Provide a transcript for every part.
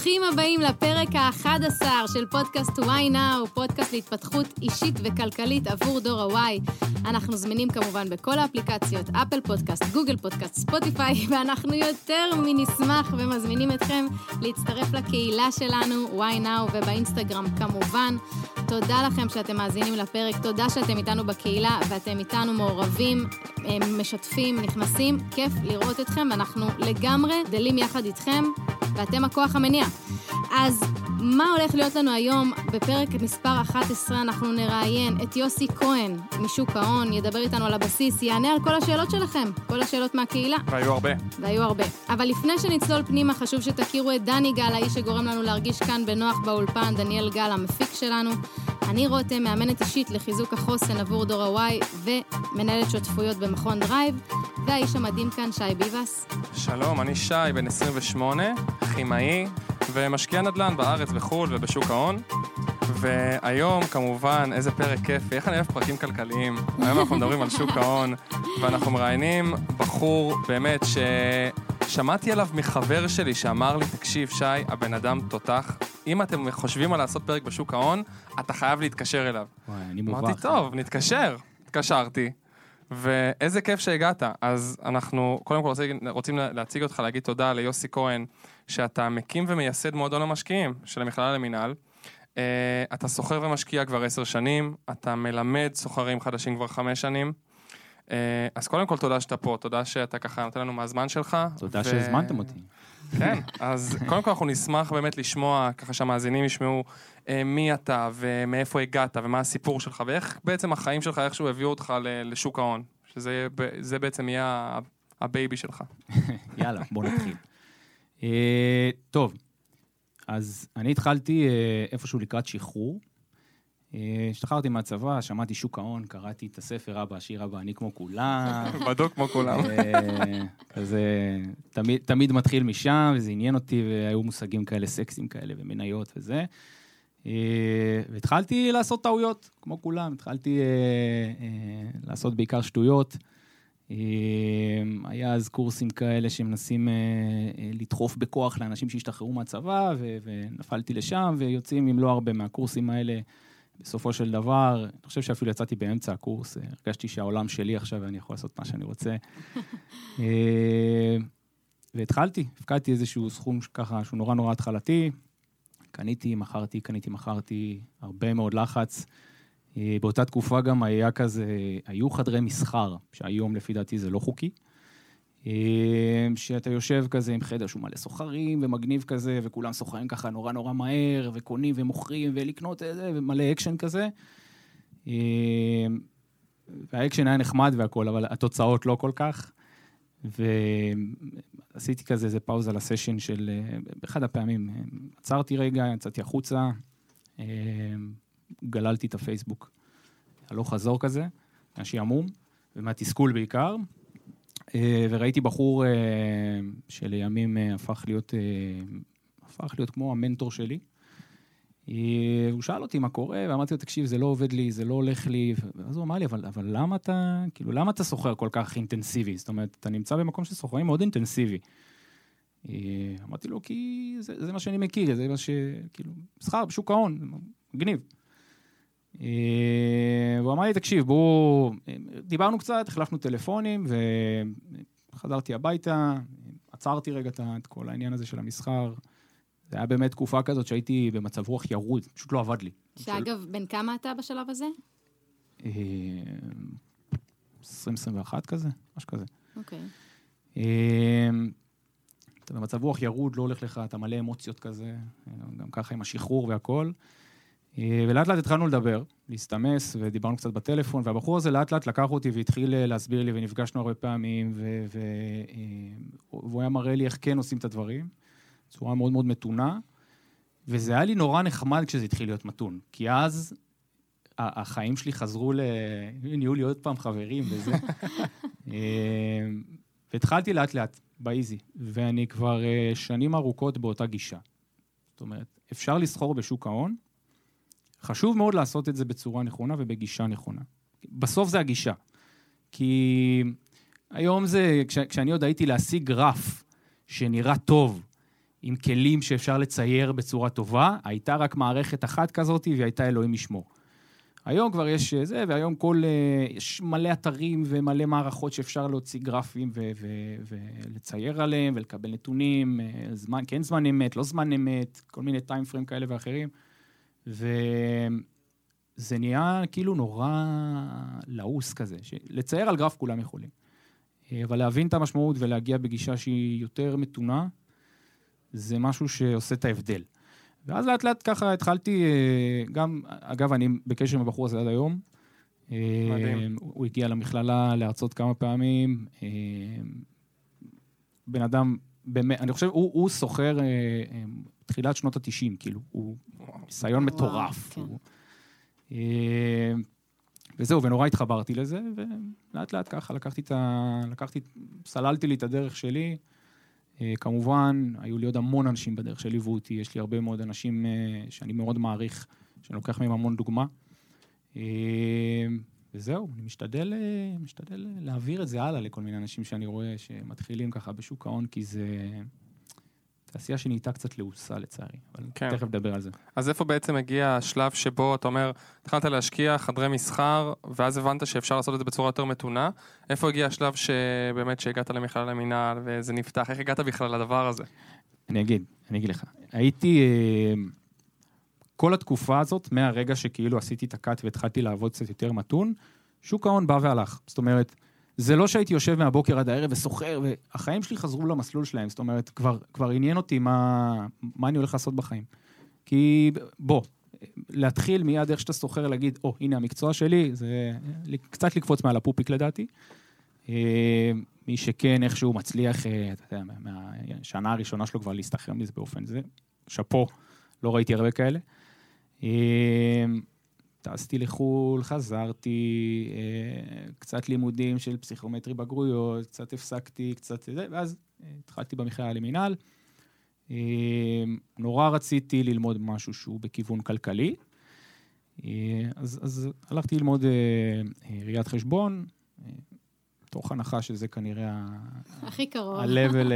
ברוכים הבאים לפרק ה-11 של פודקאסט Why Now, פודקאסט להתפתחות אישית וכלכלית עבור דור ה-Y. אנחנו זמינים כמובן בכל האפליקציות, Apple Podcast, Google Podcast, Spotify, ואנחנו יותר מנשמח ומזמינים אתכם להצטרף לקהילה שלנו, Why Now, ובאינסטגרם כמובן. תודה לכם שאתם מאזינים לפרק, תודה שאתם איתנו בקהילה ואתם איתנו מעורבים, אה, משתפים, נכנסים, כיף לראות אתכם, ואנחנו לגמרי גדלים יחד איתכם, ואתם הכוח המניע. אז מה הולך להיות לנו היום? בפרק מספר 11 אנחנו נראיין את יוסי כהן משוק ההון, ידבר איתנו על הבסיס, יענה על כל השאלות שלכם, כל השאלות מהקהילה. והיו הרבה. והיו הרבה. אבל לפני שנצלול פנימה, חשוב שתכירו את דני גל, האיש שגורם לנו להרגיש כאן בנוח באולפן, דניאל גל, המפיק שלנו. אני רותם, מאמנת אישית לחיזוק החוסן עבור דור ה-Y ומנהלת שותפויות במכון דרייב, והאיש המדהים כאן, שי ביבס. שלום, אני שי, בן 28, כימאי ומשקיע נדל"ן בארץ, בחו"ל ובשוק ההון. והיום, כמובן, איזה פרק כיפי, איך אני אוהב פרקים כלכליים. היום אנחנו מדברים על שוק ההון, ואנחנו מראיינים בחור באמת ששמעתי עליו מחבר שלי שאמר לי, תקשיב, שי, הבן אדם תותח. אם אתם חושבים על לעשות פרק בשוק ההון, אתה חייב להתקשר אליו. וואי, אני מובך. אמרתי, טוב, נתקשר. התקשרתי, ואיזה כיף שהגעת. אז אנחנו קודם כל רוצים, רוצים להציג אותך, להגיד תודה ליוסי כהן, שאתה מקים ומייסד מועדון המשקיעים של המכללה למינהל. Uh, אתה סוחר ומשקיע כבר עשר שנים, אתה מלמד סוחרים חדשים כבר חמש שנים. Uh, אז קודם כל תודה שאתה פה, תודה שאתה ככה נותן לנו מהזמן שלך. תודה שהזמנתם אותי. כן, אז קודם כל אנחנו נשמח באמת לשמוע, ככה שהמאזינים ישמעו אה, מי אתה ומאיפה הגעת ומה הסיפור שלך ואיך בעצם החיים שלך איכשהו הביאו אותך ל- לשוק ההון, שזה זה בעצם יהיה ה baby שלך. יאללה, בוא נתחיל. אה, טוב, אז אני התחלתי אה, איפשהו לקראת שחרור. אה, השתחררתי מהצבא, שמעתי שוק ההון, קראתי את הספר אבא עשיר אבא אני כמו כולם. בדוק כמו כולם. אה, כזה, תמיד, תמיד מתחיל משם, וזה עניין אותי, והיו מושגים כאלה סקסיים כאלה, ומניות וזה. אה, והתחלתי לעשות טעויות, כמו כולם, התחלתי אה, אה, לעשות בעיקר שטויות. אה, היה אז קורסים כאלה שמנסים אה, אה, לדחוף בכוח לאנשים שהשתחררו מהצבא, ו- ונפלתי לשם, ויוצאים עם לא הרבה מהקורסים האלה. בסופו של דבר, אני חושב שאפילו יצאתי באמצע הקורס, אה, הרגשתי שהעולם שלי עכשיו ואני יכול לעשות מה שאני רוצה. אה, והתחלתי, הפקדתי איזשהו סכום ככה שהוא נורא נורא התחלתי, קניתי, מכרתי, קניתי, מכרתי, הרבה מאוד לחץ. אה, באותה תקופה גם היה כזה, היו חדרי מסחר, שהיום לפי דעתי זה לא חוקי. אה, שאתה יושב כזה עם חדר שהוא מלא סוחרים ומגניב כזה, וכולם סוחרים ככה נורא נורא מהר, וקונים ומוכרים, ולקנות איזה, ומלא אקשן כזה. אה, והאקשן היה נחמד והכל, אבל התוצאות לא כל כך. ועשיתי כזה איזה פאוזה לסשן של, אה, באחד הפעמים, אה, עצרתי רגע, יצאתי החוצה, אה, גללתי את הפייסבוק. הלוך חזור כזה, מהשעמום, ומהתסכול בעיקר. אה, וראיתי בחור אה, שלימים אה, הפך להיות, הפך להיות כמו המנטור שלי. הוא שאל אותי מה קורה, ואמרתי לו, תקשיב, זה לא עובד לי, זה לא הולך לי. ואז הוא אמר לי, אבל, אבל למה אתה, כאילו, למה אתה סוחר כל כך אינטנסיבי? זאת אומרת, אתה נמצא במקום של סוחרים מאוד אינטנסיבי. אמרתי לו, כי זה, זה מה שאני מכיר, זה מה ש... כאילו, מסחר בשוק ההון, מגניב. אה, והוא אמר לי, תקשיב, בואו... דיברנו קצת, החלפנו טלפונים, וחזרתי הביתה, עצרתי רגע את- כל העניין הזה של המסחר. זה היה באמת תקופה כזאת שהייתי במצב רוח ירוד, פשוט לא עבד לי. שאגב, בן כמה אתה בשלב הזה? אה, 2021 כזה, משהו כזה. אוקיי. אה, אתה במצב רוח ירוד, לא הולך לך, אתה מלא אמוציות כזה, אה, גם ככה עם השחרור והכל. אה, ולאט לאט התחלנו לדבר, להסתמס, ודיברנו קצת בטלפון, והבחור הזה לאט לאט לקח אותי והתחיל אה, להסביר לי, ונפגשנו הרבה פעמים, ו- ו- אה, והוא היה מראה לי איך כן עושים את הדברים, בצורה מאוד מאוד מתונה, וזה היה לי נורא נחמד כשזה התחיל להיות מתון, כי אז החיים שלי חזרו ל... נהיו לי עוד פעם חברים וזה. והתחלתי לאט לאט, באיזי, ואני כבר שנים ארוכות באותה גישה. זאת אומרת, אפשר לסחור בשוק ההון, חשוב מאוד לעשות את זה בצורה נכונה ובגישה נכונה. בסוף זה הגישה. כי היום זה, כש, כשאני עוד הייתי להשיג רף שנראה טוב, עם כלים שאפשר לצייר בצורה טובה, הייתה רק מערכת אחת כזאת, והיא הייתה אלוהים ישמור. היום כבר יש אה, זה, והיום כל... אה, יש מלא אתרים ומלא מערכות שאפשר להוציא גרפים ו- ו- ולצייר עליהם ולקבל נתונים, אה, זמן, כן זמן אמת, לא זמן אמת, כל מיני טיימפריים כאלה ואחרים. וזה נהיה כאילו נורא לעוס כזה. לצייר על גרף כולם יכולים. אבל להבין את המשמעות ולהגיע בגישה שהיא יותר מתונה, זה משהו שעושה את ההבדל. ואז לאט לאט ככה התחלתי, אה, גם, אגב, אני בקשר עם הבחור הזה עד היום. מדהים. אה, הוא הגיע למכללה להרצות כמה פעמים. אה, בן אדם, באמת, אני חושב, הוא, הוא סוחר תחילת שנות ה-90, כאילו, הוא ניסיון מטורף. כן. הוא, וזהו, ונורא התחברתי לזה, ולאט לאט ככה לקחתי את ה... לקחתי, סללתי לי את הדרך שלי. אה, כמובן, היו לי עוד המון אנשים בדרך שליוו אותי, יש לי הרבה מאוד אנשים אה, שאני מאוד מעריך, שאני לוקח מהם המון דוגמה. אה, וזהו, אני משתדל, משתדל להעביר את זה הלאה לכל מיני אנשים שאני רואה שמתחילים ככה בשוק ההון, כי זה... תעשייה שנהייתה קצת לעוסה לצערי, אבל כן. תכף נדבר על זה. אז איפה בעצם הגיע השלב שבו אתה אומר, התחלת להשקיע חדרי מסחר, ואז הבנת שאפשר לעשות את זה בצורה יותר מתונה? איפה הגיע השלב שבאמת שהגעת למכלל המינהל וזה נפתח? איך הגעת בכלל לדבר הזה? אני אגיד, אני אגיד לך. הייתי... אה, כל התקופה הזאת, מהרגע שכאילו עשיתי את הקאט והתחלתי לעבוד קצת יותר מתון, שוק ההון בא והלך. זאת אומרת, זה לא שהייתי יושב מהבוקר עד הערב וסוחר, והחיים שלי חזרו למסלול שלהם, זאת אומרת, כבר, כבר עניין אותי מה, מה אני הולך לעשות בחיים. כי בוא, להתחיל מיד איך שאתה סוחר, להגיד, או, oh, הנה המקצוע שלי, זה קצת לקפוץ מעל הפופיק לדעתי. אה, מי שכן איכשהו מצליח, אה, אתה יודע, מהשנה הראשונה שלו כבר להסתחרר מזה באופן זה, שאפו, לא ראיתי הרבה כאלה. אה, טסתי לחו"ל, חזרתי, אה, קצת לימודים של פסיכומטרי בגרויות, קצת הפסקתי, קצת זה, ואז אה, התחלתי במכללה למינהל. אה, נורא רציתי ללמוד משהו שהוא בכיוון כלכלי, אז, אז הלכתי ללמוד ראיית חשבון, תוך הנחה שזה כנראה... הכי קרוב. ה-level,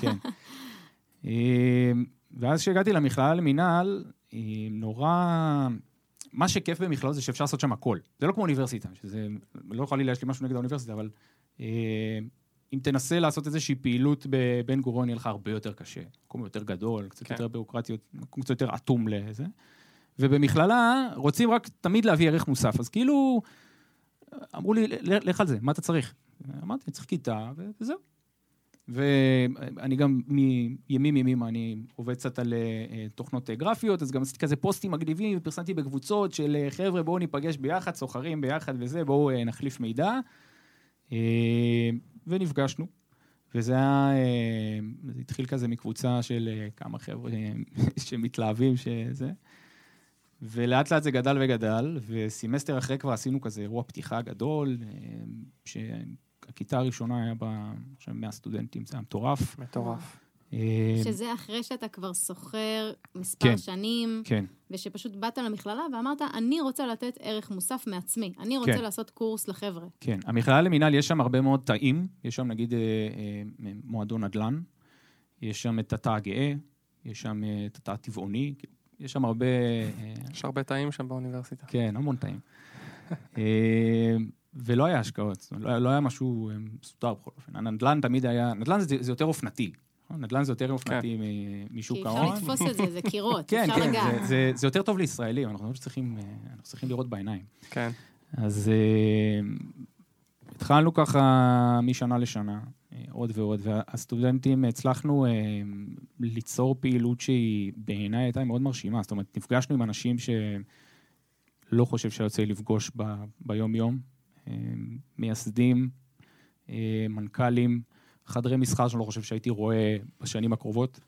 כן. ואז כשהגעתי למכללה למינהל, נורא... מה שכיף במכללות זה שאפשר לעשות שם הכל. זה לא כמו אוניברסיטה, שזה, לא חלילה יש לי משהו נגד האוניברסיטה, אבל אה, אם תנסה לעשות איזושהי פעילות בבן גוריון, יהיה לך הרבה יותר קשה. מקום יותר גדול, קצת כן. יותר ביורוקרטיות, מקום קצת יותר אטום לזה. ובמכללה רוצים רק תמיד להביא ערך מוסף. אז כאילו, אמרו לי, לך על זה, מה אתה צריך? אמרתי, צריך כיתה, וזהו. ואני גם מימים ימימה, אני עובד קצת על uh, תוכנות uh, גרפיות, אז גם עשיתי כזה פוסטים מגניבים ופרסמתי בקבוצות של uh, חבר'ה, בואו ניפגש ביחד, סוחרים ביחד וזה, בואו נחליף מידע. ונפגשנו. וזה היה, זה התחיל כזה מקבוצה של כמה חבר'ה שמתלהבים, שזה. ולאט לאט זה גדל וגדל, וסמסטר אחרי כבר עשינו כזה אירוע פתיחה גדול, ש... הכיתה הראשונה היה בה, עכשיו 100 סטודנטים, זה היה מטורף. מטורף. אה, שזה אחרי שאתה כבר סוחר מספר כן, שנים, כן. ושפשוט באת למכללה ואמרת, אני רוצה לתת ערך מוסף מעצמי, אני רוצה כן. לעשות קורס לחבר'ה. כן, המכללה למינהל, יש שם הרבה מאוד תאים, יש שם נגיד אה, אה, מועדון נדל"ן, יש שם את התא הגאה, יש שם את התא הטבעוני, יש שם הרבה... יש הרבה תאים שם באוניברסיטה. כן, המון תאים. ולא היה השקעות, לא, לא היה משהו אה, מסודר בכל אופן. הנדל"ן תמיד היה, נדל"ן זה, זה יותר אופנתי. נכון? נדל"ן זה יותר אופנתי כן. משוק ההון. כי אפשר לתפוס את זה, זה קירות, כן, אפשר כן, לגעת. זה, זה, זה יותר טוב לישראלים, אנחנו לא צריכים, אה, אנחנו צריכים לראות בעיניים. כן. אז uh, התחלנו ככה משנה לשנה, עוד ועוד, והסטודנטים, הצלחנו uh, ליצור פעילות שהיא בעיניי הייתה מאוד מרשימה. זאת אומרת, נפגשנו עם אנשים שלא חושב שיוצא לפגוש ב, ביום-יום. מייסדים, אה, מנכ"לים, חדרי מסחר שאני לא חושב שהייתי רואה בשנים הקרובות.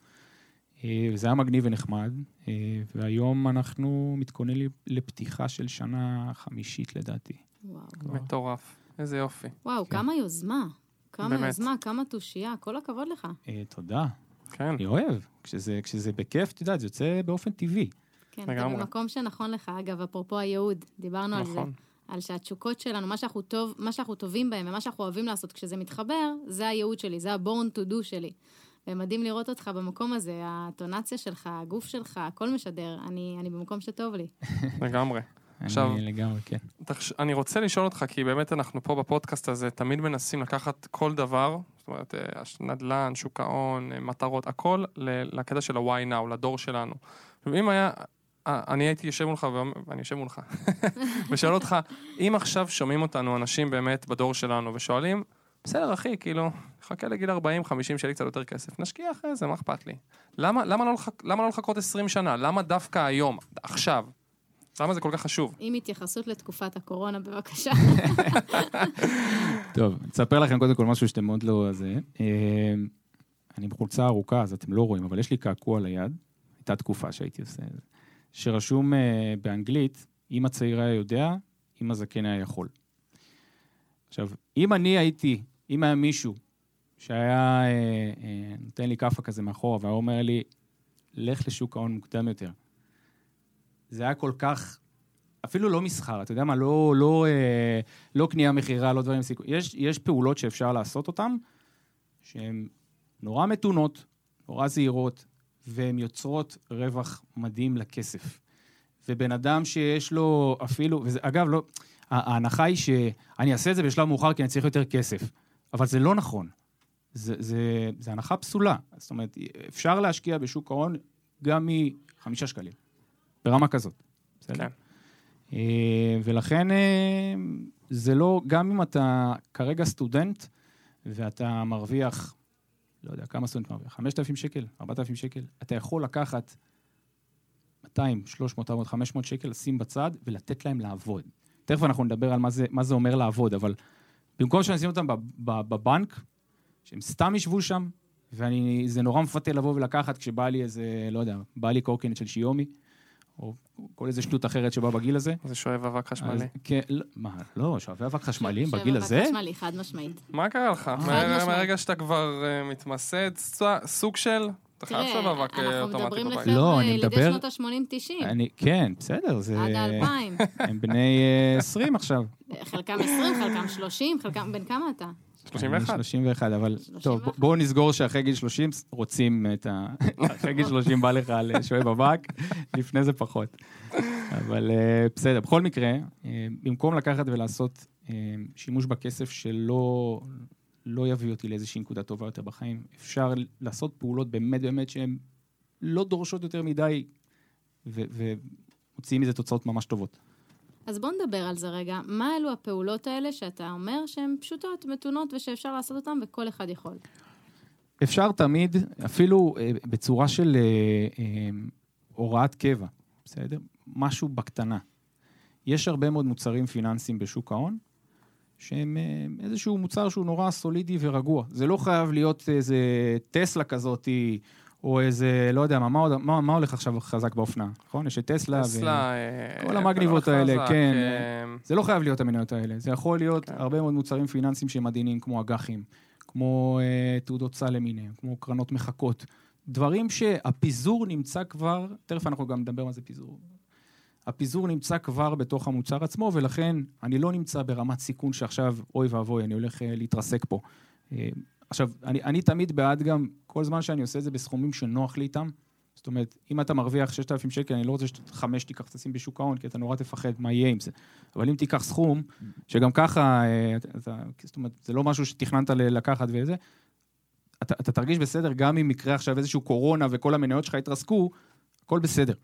אה, וזה היה מגניב ונחמד, אה, והיום אנחנו מתכוננים לפתיחה של שנה חמישית לדעתי. וואו. מטורף, איזה יופי. וואו, כן. כמה יוזמה. כמה באמת. יוזמה, כמה תושייה, כל הכבוד לך. תודה. כן. אני אוהב. כשזה, כשזה בכיף, את יודעת, זה יוצא באופן טבעי. כן, אתה במקום שנכון לך. אגב, אפרופו הייעוד, דיברנו נכון. על זה. על שהתשוקות שלנו, מה שאנחנו, טוב, מה שאנחנו טובים בהם ומה שאנחנו אוהבים לעשות כשזה מתחבר, זה הייעוד שלי, זה ה-born to do שלי. ומדהים לראות אותך במקום הזה, הטונציה שלך, הגוף שלך, הכל משדר. אני, אני במקום שטוב לי. לגמרי. עכשיו- אני לגמרי, כן. תחש... אני רוצה לשאול אותך, כי באמת אנחנו פה בפודקאסט הזה תמיד מנסים לקחת כל דבר, זאת אומרת, אה, נדל"ן, שוק ההון, אה, מטרות, הכל לקטע של ה-why now, לדור שלנו. ואם היה, אני הייתי יושב מולך, ואני יושב מולך, ושואל אותך, אם עכשיו שומעים אותנו אנשים באמת בדור שלנו ושואלים, בסדר אחי, כאילו, חכה לגיל 40-50 שיהיה לי קצת יותר כסף, נשקיע אחרי זה, מה אכפת לי? למה, למה, לא, לחכ... למה לא לחכות 20 שנה? למה דווקא היום, עכשיו? למה זה כל כך חשוב? עם התייחסות לתקופת הקורונה, בבקשה. טוב, אספר לכם קודם כל משהו שאתם מאוד לא... זה. אה, אני בחולצה ארוכה, אז אתם לא רואים, אבל יש לי קעקוע על היד, הייתה תקופה שהייתי עושה את זה, שרשום אה, באנגלית, אם הצעיר היה יודע, אם הזקן היה יכול. עכשיו, אם אני הייתי, אם היה מישהו שהיה אה, אה, נותן לי כאפה כזה מאחורה והיה אומר לי, לך לשוק ההון מוקדם יותר, זה היה כל כך, אפילו לא מסחר, אתה יודע מה, לא, לא, אה, לא קנייה, מכירה, לא דברים סיכוי. יש, יש פעולות שאפשר לעשות אותן, שהן נורא מתונות, נורא זהירות, והן יוצרות רווח מדהים לכסף. ובן אדם שיש לו אפילו, וזה, אגב, לא, ההנחה היא שאני אעשה את זה בשלב מאוחר כי אני צריך יותר כסף, אבל זה לא נכון. זה, זה, זה הנחה פסולה. זאת אומרת, אפשר להשקיע בשוק ההון גם מחמישה שקלים, ברמה כזאת. בסדר? כן. אה, ולכן אה, זה לא, גם אם אתה כרגע סטודנט ואתה מרוויח, לא יודע, כמה סטודנט מרוויח? 5,000 שקל, 4,000 שקל, אתה יכול לקחת 200, 300, 400, 500 שקל, לשים בצד ולתת להם לעבוד. תכף אנחנו נדבר על מה זה, מה זה אומר לעבוד, אבל במקום שאני אשים אותם בב- בבנק, שהם סתם ישבו שם, וזה נורא מפתה לבוא ולקחת כשבא לי איזה, לא יודע, בא לי קורקינט של שיומי, או כל איזה שטות אחרת שבאה בגיל הזה. זה שואב אבק חשמלי. כן, לא, מה, לא, שואבי אבק חשמליים בגיל אבק הזה? חשמלי, חד משמעית. מה קרה לך? משמעית. מהרגע שאתה כבר אה, מתמסד, סוג של... אתה חייב תראה, אבק אה, אוטומטי בבית. לא, אני מדבר- שנות ה-80-90, אני, כן, בסדר, זה... עד ה-2000. הם בני אה, 20 עכשיו. חלקם 20, חלקם 30, חלקם... בן כמה אתה? 31? אני 31, אבל 31. טוב, בוא- בואו נסגור שאחרי גיל 30 רוצים את ה... אחרי גיל 30 בא לך על שואב אבק, לפני זה פחות. אבל אה, בסדר, בכל מקרה, אה, במקום לקחת ולעשות אה, שימוש בכסף שלא לא יביא אותי לאיזושהי נקודה טובה יותר בחיים, אפשר לעשות פעולות באמת באמת שהן לא דורשות יותר מדי, ומוציאים מזה תוצאות ממש טובות. אז בוא נדבר על זה רגע. מה אלו הפעולות האלה שאתה אומר שהן פשוטות, מתונות, ושאפשר לעשות אותן וכל אחד יכול? אפשר תמיד, אפילו אה, בצורה של אה, אה, הוראת קבע, בסדר? משהו בקטנה. יש הרבה מאוד מוצרים פיננסיים בשוק ההון, שהם אה, איזשהו מוצר שהוא נורא סולידי ורגוע. זה לא חייב להיות איזה טסלה כזאתי, או איזה, לא יודע מה, מה, מה, מה הולך עכשיו חזק באופנה, נכון? יש את טסלה. ו- טסלה, אה, כל המגניבות האלה, חזק, כן. אה, זה לא חייב להיות המניות האלה, זה יכול להיות כן. הרבה מאוד מוצרים פיננסיים שהם כמו אג"חים, כמו אה, תעודות סל למיניהם, כמו קרנות מחכות. דברים שהפיזור נמצא כבר, תכף אנחנו גם נדבר מה זה פיזור. הפיזור נמצא כבר בתוך המוצר עצמו, ולכן אני לא נמצא ברמת סיכון שעכשיו, אוי ואבוי, אני הולך אה, להתרסק פה. עכשיו, אני, אני תמיד בעד גם, כל זמן שאני עושה את זה בסכומים שנוח לי איתם, זאת אומרת, אם אתה מרוויח 6,000 שקל, אני לא רוצה שחמש תיקח תשים בשוק ההון, כי אתה נורא תפחד מה יהיה עם זה. אבל אם תיקח סכום, שגם ככה, אה, אתה, זאת אומרת, זה לא משהו שתכננת לקחת וזה, אתה, אתה תרגיש בסדר גם אם יקרה עכשיו איזשהו קורונה וכל המניות שלך יתרסקו, הכל בסדר.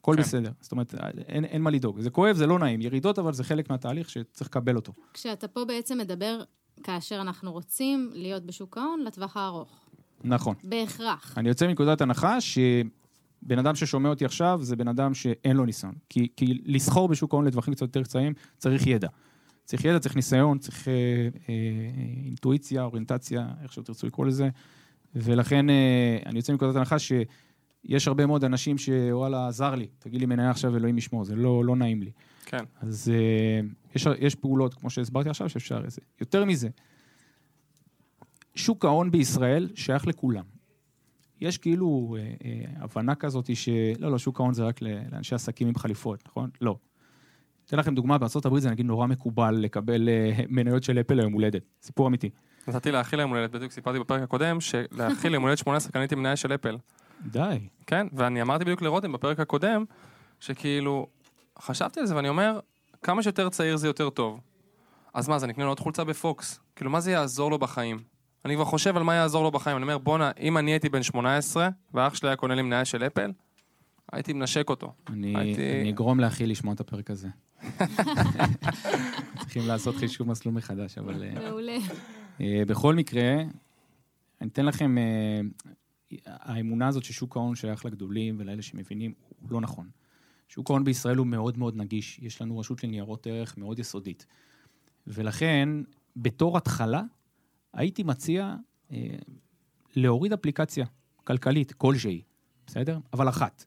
הכל כן. בסדר. זאת אומרת, אין, אין מה לדאוג. זה כואב, זה לא נעים. ירידות, אבל זה חלק מהתהליך שצריך לקבל אותו. כשאתה פה בעצם מדבר, כאשר אנחנו רוצים להיות בשוק ההון, לטווח הארוך. נכון. בהכרח. אני יוצא מנקודת הנחה שבן אדם ששומע אותי עכשיו זה בן אדם שאין לו ניסיון. כי, כי לסחור בשוק ההון לטווחים קצת יותר קצרים צריך ידע. צריך ידע, צריך ניסיון, צריך אה, אה, אינטואיציה, אוריינטציה, איך שתרצו לקרוא לזה. ולכן אה, אני יוצא מנקודת הנחה שיש הרבה מאוד אנשים שוואלה, עזר לי, תגיד לי מניה עכשיו, אלוהים ישמור, זה לא, לא נעים לי. כן. אז אה, יש, יש פעולות, כמו שהסברתי עכשיו, שאפשר לזה. יותר מזה, שוק ההון בישראל שייך לכולם. יש כאילו אה, אה, הבנה כזאת שלא, לא, שוק ההון זה רק לאנשי עסקים עם חליפות, נכון? לא. אתן לכם דוגמה, בארה"ב זה נגיד נורא מקובל לקבל אה, מניות של אפל ליום הולדת. סיפור אמיתי. נתתי לאחי ליום הולדת, בדיוק סיפרתי בפרק הקודם, שלאחי ליום הולדת 18 קניתי מניה של אפל. די. כן, ואני אמרתי בדיוק לרותם בפרק הקודם, שכאילו, חשבתי על זה ואני אומר, כמה שיותר צעיר זה יותר טוב. אז מה, אז אני אקנה לו עוד חולצה בפוקס? כאילו, מה זה יעזור לו בחיים? אני כבר חושב על מה יעזור לו בחיים. אני אומר, בואנה, אם אני הייתי בן 18, ואח שלי היה קונה לי מניה של אפל, הייתי מנשק אותו. אני, הייתי- אני אגרום לאחי לשמוע את הפרק הזה. צריכים לעשות חישוב מסלול מחדש, אבל... אה, מעולה. אה, בכל מקרה, אני אתן לכם, אה, האמונה הזאת ששוק ההון שייך לגדולים ולאלה שמבינים, הוא לא נכון. שוק ההון בישראל הוא מאוד מאוד נגיש, יש לנו רשות לניירות ערך מאוד יסודית. ולכן, בתור התחלה, הייתי מציע אה, להוריד אפליקציה כלכלית כלשהי, בסדר? אבל אחת.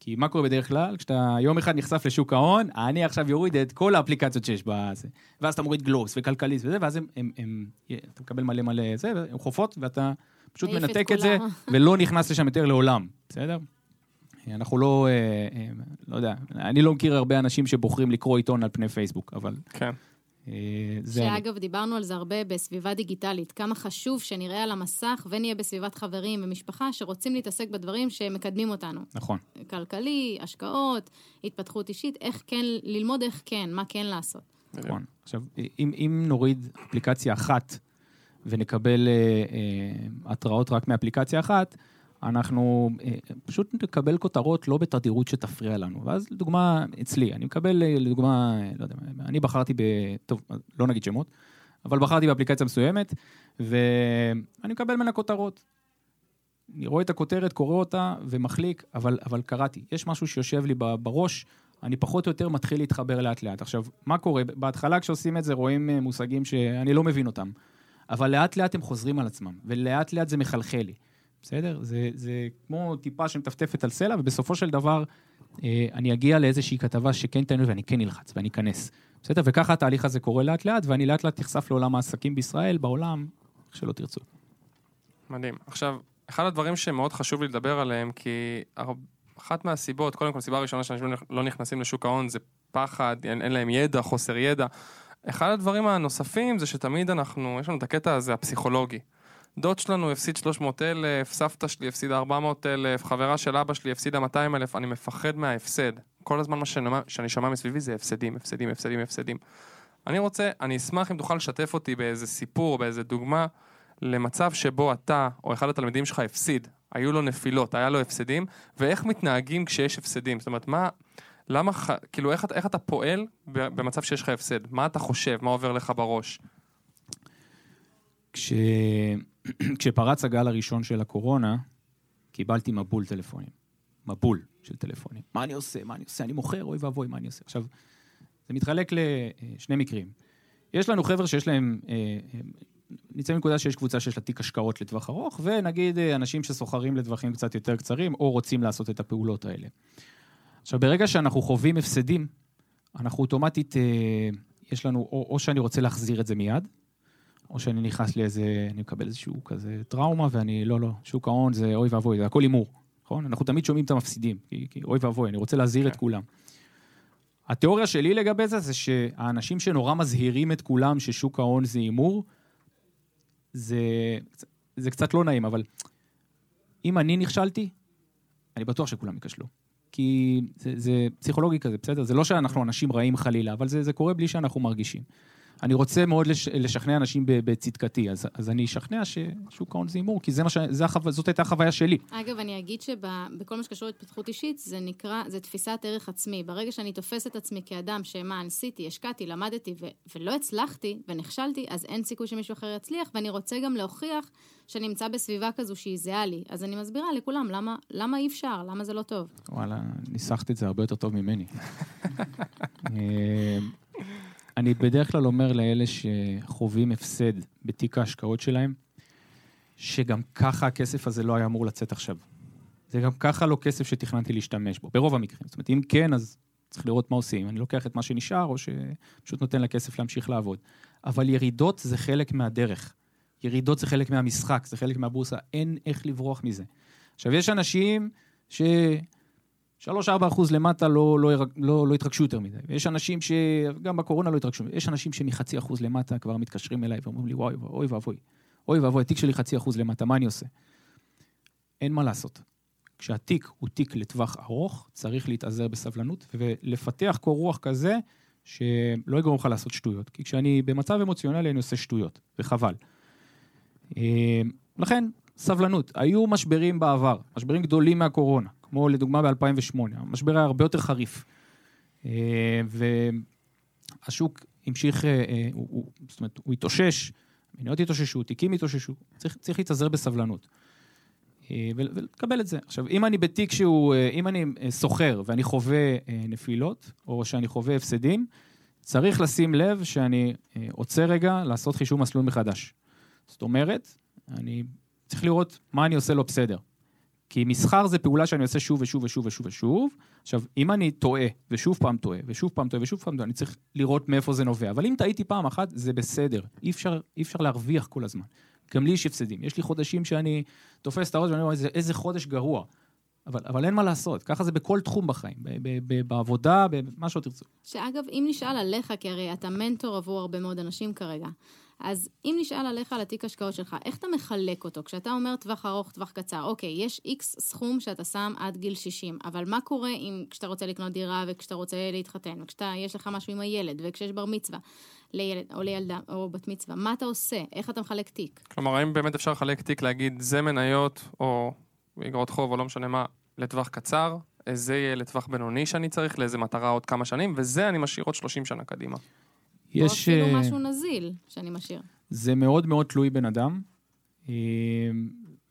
כי מה קורה בדרך כלל? כשאתה יום אחד נחשף לשוק ההון, אני עכשיו יוריד את כל האפליקציות שיש בזה. ואז אתה מוריד גלובס וכלכליסט וזה, ואז הם, הם, הם, אתה מקבל מלא מלא זה, הן חופות, ואתה פשוט מעיף את מנתק את זה. ולא נכנס לשם יותר לעולם, בסדר? אנחנו לא, אה, אה, לא יודע, אני לא מכיר הרבה אנשים שבוחרים לקרוא עיתון על פני פייסבוק, אבל כן. אה, זה... אני. שאגב, דיברנו על זה הרבה בסביבה דיגיטלית. כמה חשוב שנראה על המסך ונהיה בסביבת חברים ומשפחה שרוצים להתעסק בדברים שמקדמים אותנו. נכון. כלכלי, השקעות, התפתחות אישית, איך כן, ללמוד איך כן, מה כן לעשות. נכון. עכשיו, אם, אם נוריד אפליקציה אחת ונקבל אה, אה, התראות רק מאפליקציה אחת, אנחנו אה, פשוט נקבל כותרות לא בתדירות שתפריע לנו. ואז לדוגמה, אצלי, אני מקבל, אה, לדוגמה, אה, לא יודע, אני בחרתי ב... טוב, לא נגיד שמות, אבל בחרתי באפליקציה מסוימת, ואני מקבל ממנה כותרות. אני רואה את הכותרת, קורא אותה ומחליק, אבל, אבל קראתי. יש משהו שיושב לי בראש, אני פחות או יותר מתחיל להתחבר לאט לאט. עכשיו, מה קורה? בהתחלה כשעושים את זה רואים מושגים שאני לא מבין אותם, אבל לאט לאט הם חוזרים על עצמם, ולאט לאט זה מחלחל לי, בסדר? זה, זה כמו טיפה שמטפטפת על סלע, ובסופו של דבר אה, אני אגיע לאיזושהי כתבה שכן תעניין ואני כן נלחץ ואני אכנס, בסדר? וככה התהליך הזה קורה לאט לאט, ואני לאט לאט נחשף לעולם העסקים בישראל, בעולם, איך שלא תרצו. מדהים. עכשיו, אחד הדברים שמאוד חשוב לי לדבר עליהם, כי אחת מהסיבות, קודם כל, סיבה ראשונה שאנשים לא נכנסים לשוק ההון זה פחד, אין, אין להם ידע, חוסר ידע. אחד הדברים הנוספים זה שתמיד אנחנו, יש לנו את הקטע הזה, הפסיכולוגי. דוד שלנו הפסיד 300 אלף, סבתא שלי הפסידה 400 אלף, חברה של אבא שלי הפסידה 200 אלף, אני מפחד מההפסד. כל הזמן מה שאני, שאני שומע מסביבי זה הפסדים, הפסדים, הפסדים, הפסדים. אני רוצה, אני אשמח אם תוכל לשתף אותי באיזה סיפור, באיזה דוגמה, למצב שבו אתה או אחד התלמידים שלך הפסיד, היו לו נפילות, היה לו הפסדים, ואיך מתנהגים כשיש הפסדים. זאת אומרת, מה, למה, כאילו, איך, איך אתה פועל במצב שיש לך הפסד? מה אתה חושב? מה עובר לך בראש? כש... כשפרץ הגל הראשון של הקורונה, קיבלתי מבול טלפונים. מבול של טלפונים. מה אני עושה? מה אני עושה? אני מוכר? אוי ואבוי, מה אני עושה? עכשיו, זה מתחלק לשני מקרים. יש לנו חבר'ה שיש להם, אה, אה, נצא מנקודה שיש קבוצה שיש לה תיק השקעות לטווח ארוך, ונגיד אה, אנשים שסוחרים לטווחים קצת יותר קצרים, או רוצים לעשות את הפעולות האלה. עכשיו, ברגע שאנחנו חווים הפסדים, אנחנו אוטומטית, יש לנו, או, או שאני רוצה להחזיר את זה מיד, או שאני נכנס לאיזה, אני מקבל איזשהו כזה טראומה, ואני, לא, לא, שוק ההון זה אוי ואבוי, זה הכל הימור, נכון? אנחנו תמיד שומעים את המפסידים, כי, כי אוי ואבוי, אני רוצה להזהיר כן. את כולם. התיאוריה שלי לגבי זה, זה שהאנשים שנורא מזהירים את כולם ששוק ההון זה הימור, זה, זה קצת לא נעים, אבל אם אני נכשלתי, אני בטוח שכולם ייכשלו. כי זה, זה פסיכולוגי כזה, בסדר? זה לא שאנחנו אנשים רעים חלילה, אבל זה, זה קורה בלי שאנחנו מרגישים. אני רוצה מאוד לש, לשכנע אנשים בצדקתי, אז, אז אני אשכנע ששוק ההון זה הימור, כי זה מה ש, זה החו... זאת הייתה החוויה שלי. אגב, אני אגיד שבכל מה שקשור להתפתחות אישית, זה נקרא, זה תפיסת ערך עצמי. ברגע שאני תופסת את עצמי כאדם שמה, עשיתי, השקעתי, למדתי ו- ולא הצלחתי ונכשלתי, אז אין סיכוי שמישהו אחר יצליח, ואני רוצה גם להוכיח שאני נמצא בסביבה כזו שהיא זהה לי. אז אני מסבירה לכולם למה, למה אי אפשר, למה זה לא טוב. וואלה, ניסחת את זה הרבה יותר טוב ממני. אני בדרך כלל אומר לאלה שחווים הפסד בתיק ההשקעות שלהם, שגם ככה הכסף הזה לא היה אמור לצאת עכשיו. זה גם ככה לא כסף שתכננתי להשתמש בו, ברוב המקרים. זאת אומרת, אם כן, אז צריך לראות מה עושים. אני לוקח את מה שנשאר, או שפשוט נותן לכסף להמשיך לעבוד. אבל ירידות זה חלק מהדרך. ירידות זה חלק מהמשחק, זה חלק מהבורסה, אין איך לברוח מזה. עכשיו, יש אנשים ש... 3-4 אחוז למטה לא, לא, לא, לא התרגשו יותר מדי. ויש אנשים ש... גם בקורונה לא התרגשו. יש אנשים שמחצי אחוז למטה כבר מתקשרים אליי ואומרים לי, וואי, אוי ואבוי, אוי ואבוי, התיק שלי חצי אחוז למטה, מה אני עושה? אין מה לעשות. כשהתיק הוא תיק לטווח ארוך, צריך להתאזר בסבלנות ולפתח קור רוח כזה שלא יגרום לך לעשות שטויות. כי כשאני במצב אמוציונלי אני עושה שטויות, וחבל. אה, לכן, סבלנות. היו משברים בעבר, משברים גדולים מהקורונה, כמו לדוגמה ב-2008. המשבר היה הרבה יותר חריף. אה, והשוק המשיך, אה, זאת אומרת, הוא התאושש, מניות התאוששו, תיקים התאוששו, צריך, צריך להתאזר בסבלנות. ולקבל את זה. עכשיו, אם אני בתיק שהוא, אם אני סוחר ואני חווה נפילות, או שאני חווה הפסדים, צריך לשים לב שאני עוצר רגע לעשות חישוב מסלול מחדש. זאת אומרת, אני צריך לראות מה אני עושה לא בסדר. כי מסחר זה פעולה שאני עושה שוב ושוב ושוב ושוב ושוב. עכשיו, אם אני טועה, ושוב פעם טועה, ושוב פעם טועה, ושוב פעם טועה, אני צריך לראות מאיפה זה נובע. אבל אם טעיתי פעם אחת, זה בסדר. אי אפשר, אי אפשר להרוויח כל הזמן. גם לי יש הפסדים. יש לי חודשים שאני תופס את הראש ואני אומר, איזה, איזה חודש גרוע. אבל, אבל אין מה לעשות, ככה זה בכל תחום בחיים, ב, ב, ב, בעבודה, במה שלא תרצו. שאגב, אם נשאל עליך, כי הרי אתה מנטור עבור הרבה מאוד אנשים כרגע, אז אם נשאל עליך על התיק השקעות שלך, איך אתה מחלק אותו? כשאתה אומר טווח ארוך, טווח קצר, אוקיי, יש איקס סכום שאתה שם עד גיל 60, אבל מה קורה אם כשאתה רוצה לקנות דירה וכשאתה רוצה להתחתן, וכשאתה, לך משהו עם הילד, וכשיש בר מצווה לילד או לילדה או בת מצווה, מה אתה עושה? איך אתה מחלק תיק? כלומר, האם באמת אפשר לחלק תיק, להגיד זה מניות או אגרות חוב או לא משנה מה, לטווח קצר, זה יהיה לטווח בינוני שאני צריך, לאיזה מטרה עוד כמה שנים, וזה אני משאיר עוד 30 שנה קדימה. יש... או אפילו אה, משהו נזיל שאני משאיר. זה מאוד מאוד תלוי בן אדם, אה,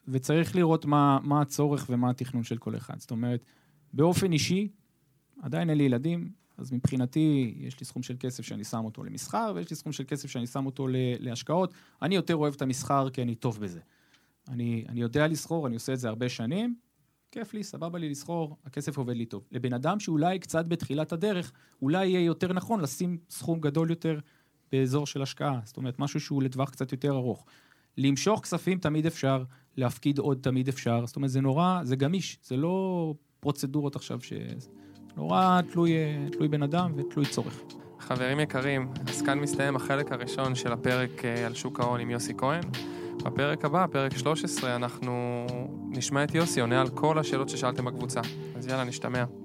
וצריך לראות מה, מה הצורך ומה התכנון של כל אחד. זאת אומרת, באופן אישי, עדיין אין לי ילדים, אז מבחינתי, יש לי סכום של כסף שאני שם אותו למסחר, ויש לי סכום של כסף שאני שם אותו להשקעות. אני יותר אוהב את המסחר כי אני טוב בזה. אני, אני יודע לסחור, אני עושה את זה הרבה שנים, כיף לי, סבבה לי לסחור, הכסף עובד לי טוב. לבן אדם שאולי קצת בתחילת הדרך, אולי יהיה יותר נכון לשים סכום גדול יותר באזור של השקעה. זאת אומרת, משהו שהוא לטווח קצת יותר ארוך. למשוך כספים תמיד אפשר, להפקיד עוד תמיד אפשר. זאת אומרת, זה נורא, זה גמיש, זה לא פרוצדורות עכשיו ש... נורא תלוי, תלוי בן אדם ותלוי צורך. חברים יקרים, אז כאן מסתיים החלק הראשון של הפרק אה, על שוק ההון עם יוסי כהן. בפרק הבא, פרק 13, אנחנו נשמע את יוסי עונה על כל השאלות ששאלתם בקבוצה. אז יאללה, נשתמע.